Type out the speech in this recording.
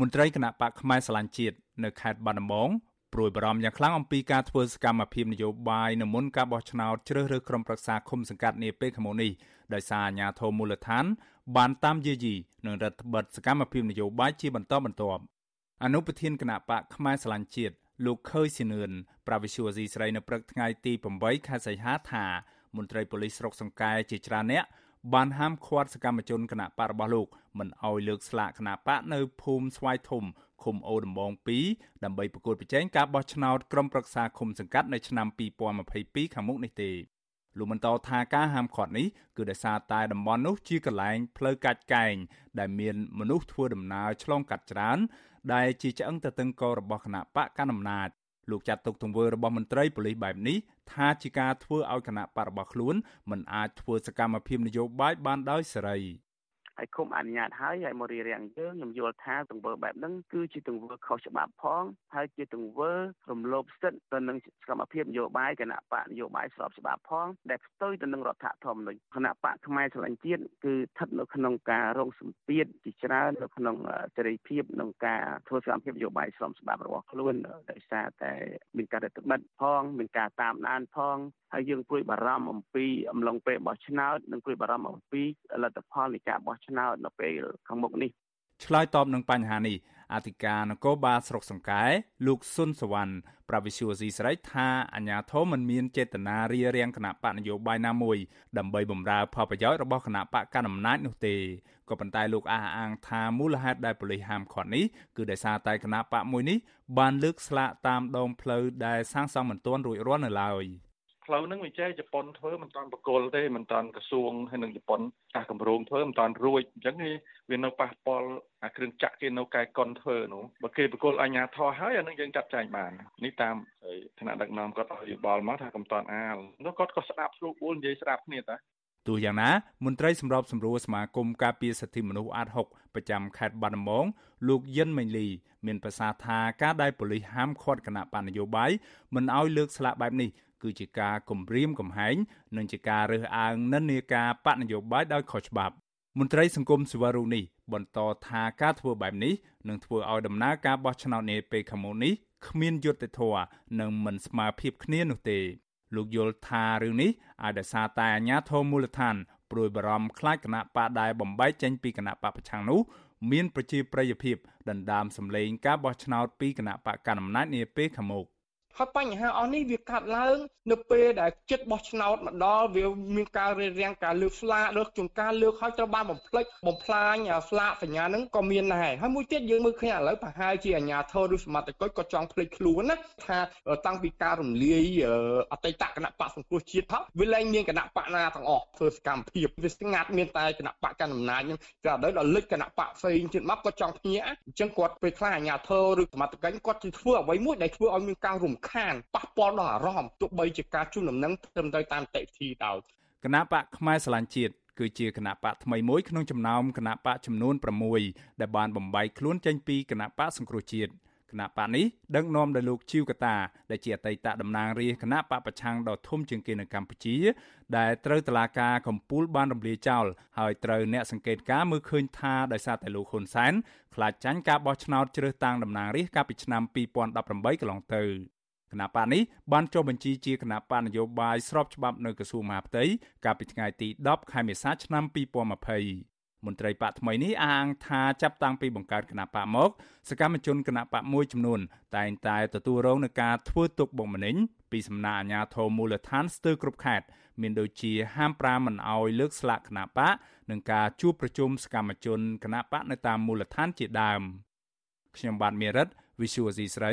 មន្ត្រីគណៈបកផ្នែកស្រឡាញ់ជាតិនៅខេត្តបាត់ដំបងព្រួយបារម្ភយ៉ាងខ្លាំងអំពីការធ្វើសកម្មភាពនយោបាយនៅមុនការបោះឆ្នោតជ្រើសរើសក្រុមប្រឹក្សាឃុំសង្កាត់នាពេលខាងមុខនេះដោយសារអាជ្ញាធរមូលដ្ឋាន បានតាមយាយីនឹងរដ្ឋបិទសកម្មភាពនយោបាយជាបន្តបន្ទាប់អនុប្រធានគណៈបកផ្នែកស្រឡាញ់ជាតិលោកខើយស៊ីនឿនប្រាវិសុវអាស៊ីស្រីនៅព្រឹកថ្ងៃទី8ខែសីហាថាមន្ត្រីប៉ូលីសស្រុកសង្កែជាច្រើនអ្នក បានហាមឃាត់សកម្មជនគណៈបករបស់លោកមិនឲ្យលើកស្លាកគណៈបកនៅភូមិស្វាយធំឃុំអូដំបង2ដើម្បីប្រកួតប្រជែងការបោះឆ្នោតក្រុមប្រឹក្សាឃុំសង្កាត់នៅឆ្នាំ2022ខាងមុខនេះទេលោកបន្តថាការហាមឃាត់នេះគឺដោយសារតែតំបន់នោះជាកន្លែងផ្លូវកាច់កែងដែលមានមនុស្សធ្វើដំណើរឆ្លងកាត់ច្រើនដែលជាឆ្អឹងតតឹងករបស់គណៈបកកណ្ដាលអំណាច លោកចាត់ទុកទង្វើរបស់មន្ត្រីប៉ូលីសបែបនេះថាជាការធ្វើឲ្យគណៈបករបស់ខ្លួនមិនអាចធ្វើសកម្មភាពនយោបាយបានដោយសេរី ហើយគុំអនុញ្ញាតហើយឲ្យមករៀបរៀងយើងខ្ញុំយល់ថាទង្វើបែបហ្នឹងគឺជាទង្វើខុសច្បាប់ផងហើយជាទង្វើរំលោភសិទ្ធិទៅនឹងសកម្មភាពនយោបាយគណៈបកនយោបាយស្របច្បាប់ផងដែលផ្ទុយទៅនឹងរដ្ឋធម្មនុញ្ញគណៈបកខ្មែរឆ្លាញ់ជាតិគឺស្ថិតនៅក្នុងការរងសម្ពាធជាច្រើននៅក្នុងសេរីភាពក្នុងការធ្វើសកម្មភាពនយោបាយស្របច្បាប់របស់ខ្លួនដោយសារតែមានការរដ្ឋបិទផងមានការតាមដានផងហើយយើងព្រួយបារម្ភអំពីអំឡុងពេលបោះឆ្នោតនិងព្រួយបារម្ភអំពីលទ្ធផលនៃការបោះឆ្នោតនៅពេលខាងមុខនេះឆ្លើយតបនឹងបញ្ហានេះអធិការនគរបាលស្រុកសង្កែលោកសុនសវណ្ណប្រវិសុយស៊ីស្រីថាអាញាធមមិនមានចេតនារារាំងគណៈបកនយោបាយណាមួយដើម្បីបំរើផលប្រយោជន៍របស់គណៈបកកណ្ដាលអំណាចនោះទេក៏ប៉ុន្តែលោកអះអាងថាមូលហេតុដែលប៉ូលីសហាមឃាត់នេះគឺដោយសារតែគណៈបកមួយនេះបានលើកស្លាកតាមដងផ្លូវដែលសាងសង់មិនទាន់រួចរាល់នៅឡើយ។ ផ្លូវហ្នឹងវាចេះជប៉ុនធ្វើមិនតាន់បកលទេមិនតាន់ក្រសួងហើយនឹងជប៉ុនអាកម្រងធ្វើមិនតាន់រួចអញ្ចឹងវានៅប៉ះពាល់អាគ្រឿងចាក់គេនៅកែកុនធ្វើនោះបើគេបកលអញ្ញាធរហើយអានឹងយើងចាត់ចែងបាននេះតាមឋានៈដឹកនាំគាត់ឲ្យយោបល់មកថាកំតាន់អាលនោះគាត់ក៏ស្ដាប់ស្រួលបួលនិយាយស្ដាប់គ្នាតាទោះយ៉ាងណាមន្ត្រីសម្របសម្រួលសមាគមការពារសិទ្ធិមនុស្សអាត6ប្រចាំខេត្តបាត់ដំបងលោកយិនមេងលី មានប្រសាសន៍ថាការដែលប៉ូលីសហាមឃាត់គណៈបណ្ឌនយោបាយមិនឲ្យលើកស្លាកបែបនេះ គឺជាការគំរាមកំហែងនិងជាការរើសអើងនិន្នាការបកនយោបាយដោយខុសច្បាប់មន្ត្រីសង្គមស៊ីវិលរូបនេះបន្តថាការធ្វើបែបនេះនឹងធ្វើឲ្យដំណើរការបោះឆ្នោតនាពេលខាងមុខនេះគ្មានយុត្តិធម៌និងមិនស្មើភាពគ្នានោះទេលោកយល់ថារឿងនេះអាចដោយសារតែអាជ្ញាធរមូលដ្ឋានព្រួយបារម្ភខ្លាចគណៈបកដែលបំបែកចេញពីគណៈបកប្រឆាំងនោះមានប្រជាប្រិយភាពដណ្ដើមសម្លេងការបោះឆ្នោតពីគណៈបកកណ្ដាលអំណាចនាពេលខាងមុខ ហើយបញ្ហាអស់នេះវាកាត់ឡើង នៅពេលដែលចិត្តបោះឆ្នោតមកដល់វាមានការរៀបរៀងការលើកស្លាកលើកជួនកាលលើកឲ្យត្រូវបានបំភ្លេចបំផ្លាញស្លាកសញ្ញាហ្នឹងក៏មានដែរហើយមួយទៀតយើងមើលឃើញឥឡូវប្រហែលជាអាជ្ញាធរឬសមត្ថកិច្ចក៏ចង់ភ្លេចខ្លួនណាថាតាំងពីការរំលាយអតីតគណៈបកសង្គ្រោះជាតិផងវាលែងមានគណៈបកណាទាំងអស់ធ្វើសកម្មភាពវាស្ងាត់មានតែគណៈបកកណ្ដាលអំណាចហ្នឹងតែឥឡូវដល់លិចគណៈបកផ្សេងទៀតមកក៏ចង់ភ្ញាក់អញ្ចឹងគាត់ពេលខ្លះអាជ្ញាធរឬសមត្ថកិច្ចគាត់ជិះធ្វើអ្វីមួយដែលធ្វើឲ្យមានការរំខានប៉ះពាល់ដល់អារម្មណ៍ទោះបីជាការជូនដំណឹងត្រឹមត្រូវតាមតិវិធីដោយគណៈបកខ្មែរស្រឡាញ់ជាតិគឺជាគណៈបកថ្មីមួយក្នុងចំណោមគណៈបកចំនួន6ដែលបានបំបែកខ្លួនចេញពីគណៈបកសង្គ្រោះជាតិគណៈបកនេះដឹកនាំដោយលោកជីវកតាដែលជាអតីតតំណាងរាស្ត្រគណៈបកប្រឆាំងដ៏ធំជាងគេនៅកម្ពុជា ដែលត្រូវតឡាការកំពូលបានរំលាយចោលហើយត្រូវអ្នកសង្កេតការមើលឃើញថាដោយសារតែលោកហ៊ុនសែនខ្លាចចាញ់ការបោះឆ្នោតជ្រើសតាំងតំណាងរាស្ត្រកាលពីឆ្នាំ2018កន្លងទៅ គណៈបកនេះបានចុះបញ្ជីជាគណៈបកនយោបាយស្របច្បាប់នៅក្រសួងមហាផ្ទៃកាលពីថ្ងៃទី10ខែមេសាឆ្នាំ2020មន្ត្រីបកថ្មីនេះអះអាងថាចាប់តាំងពីបង្កើតគណៈបកមកសកម្មជនគណៈបកមួយចំនួន តែងតែទទួលរងនឹងការធ្វើទុកបុកម្នេញពីសំណាក់អាជ្ញាធរមូលដ្ឋានស្ទើរគ្រប់ខេត្តមានដូចជាហាមប្រាមមិនអោយលើកស្លាកគណៈបកនិងការជួបប្រជុំសកម្មជនគណៈបកនៅតាមមូលដ្ឋានជាដើមខ្ញុំបាទមេរិត Visual C ស្រី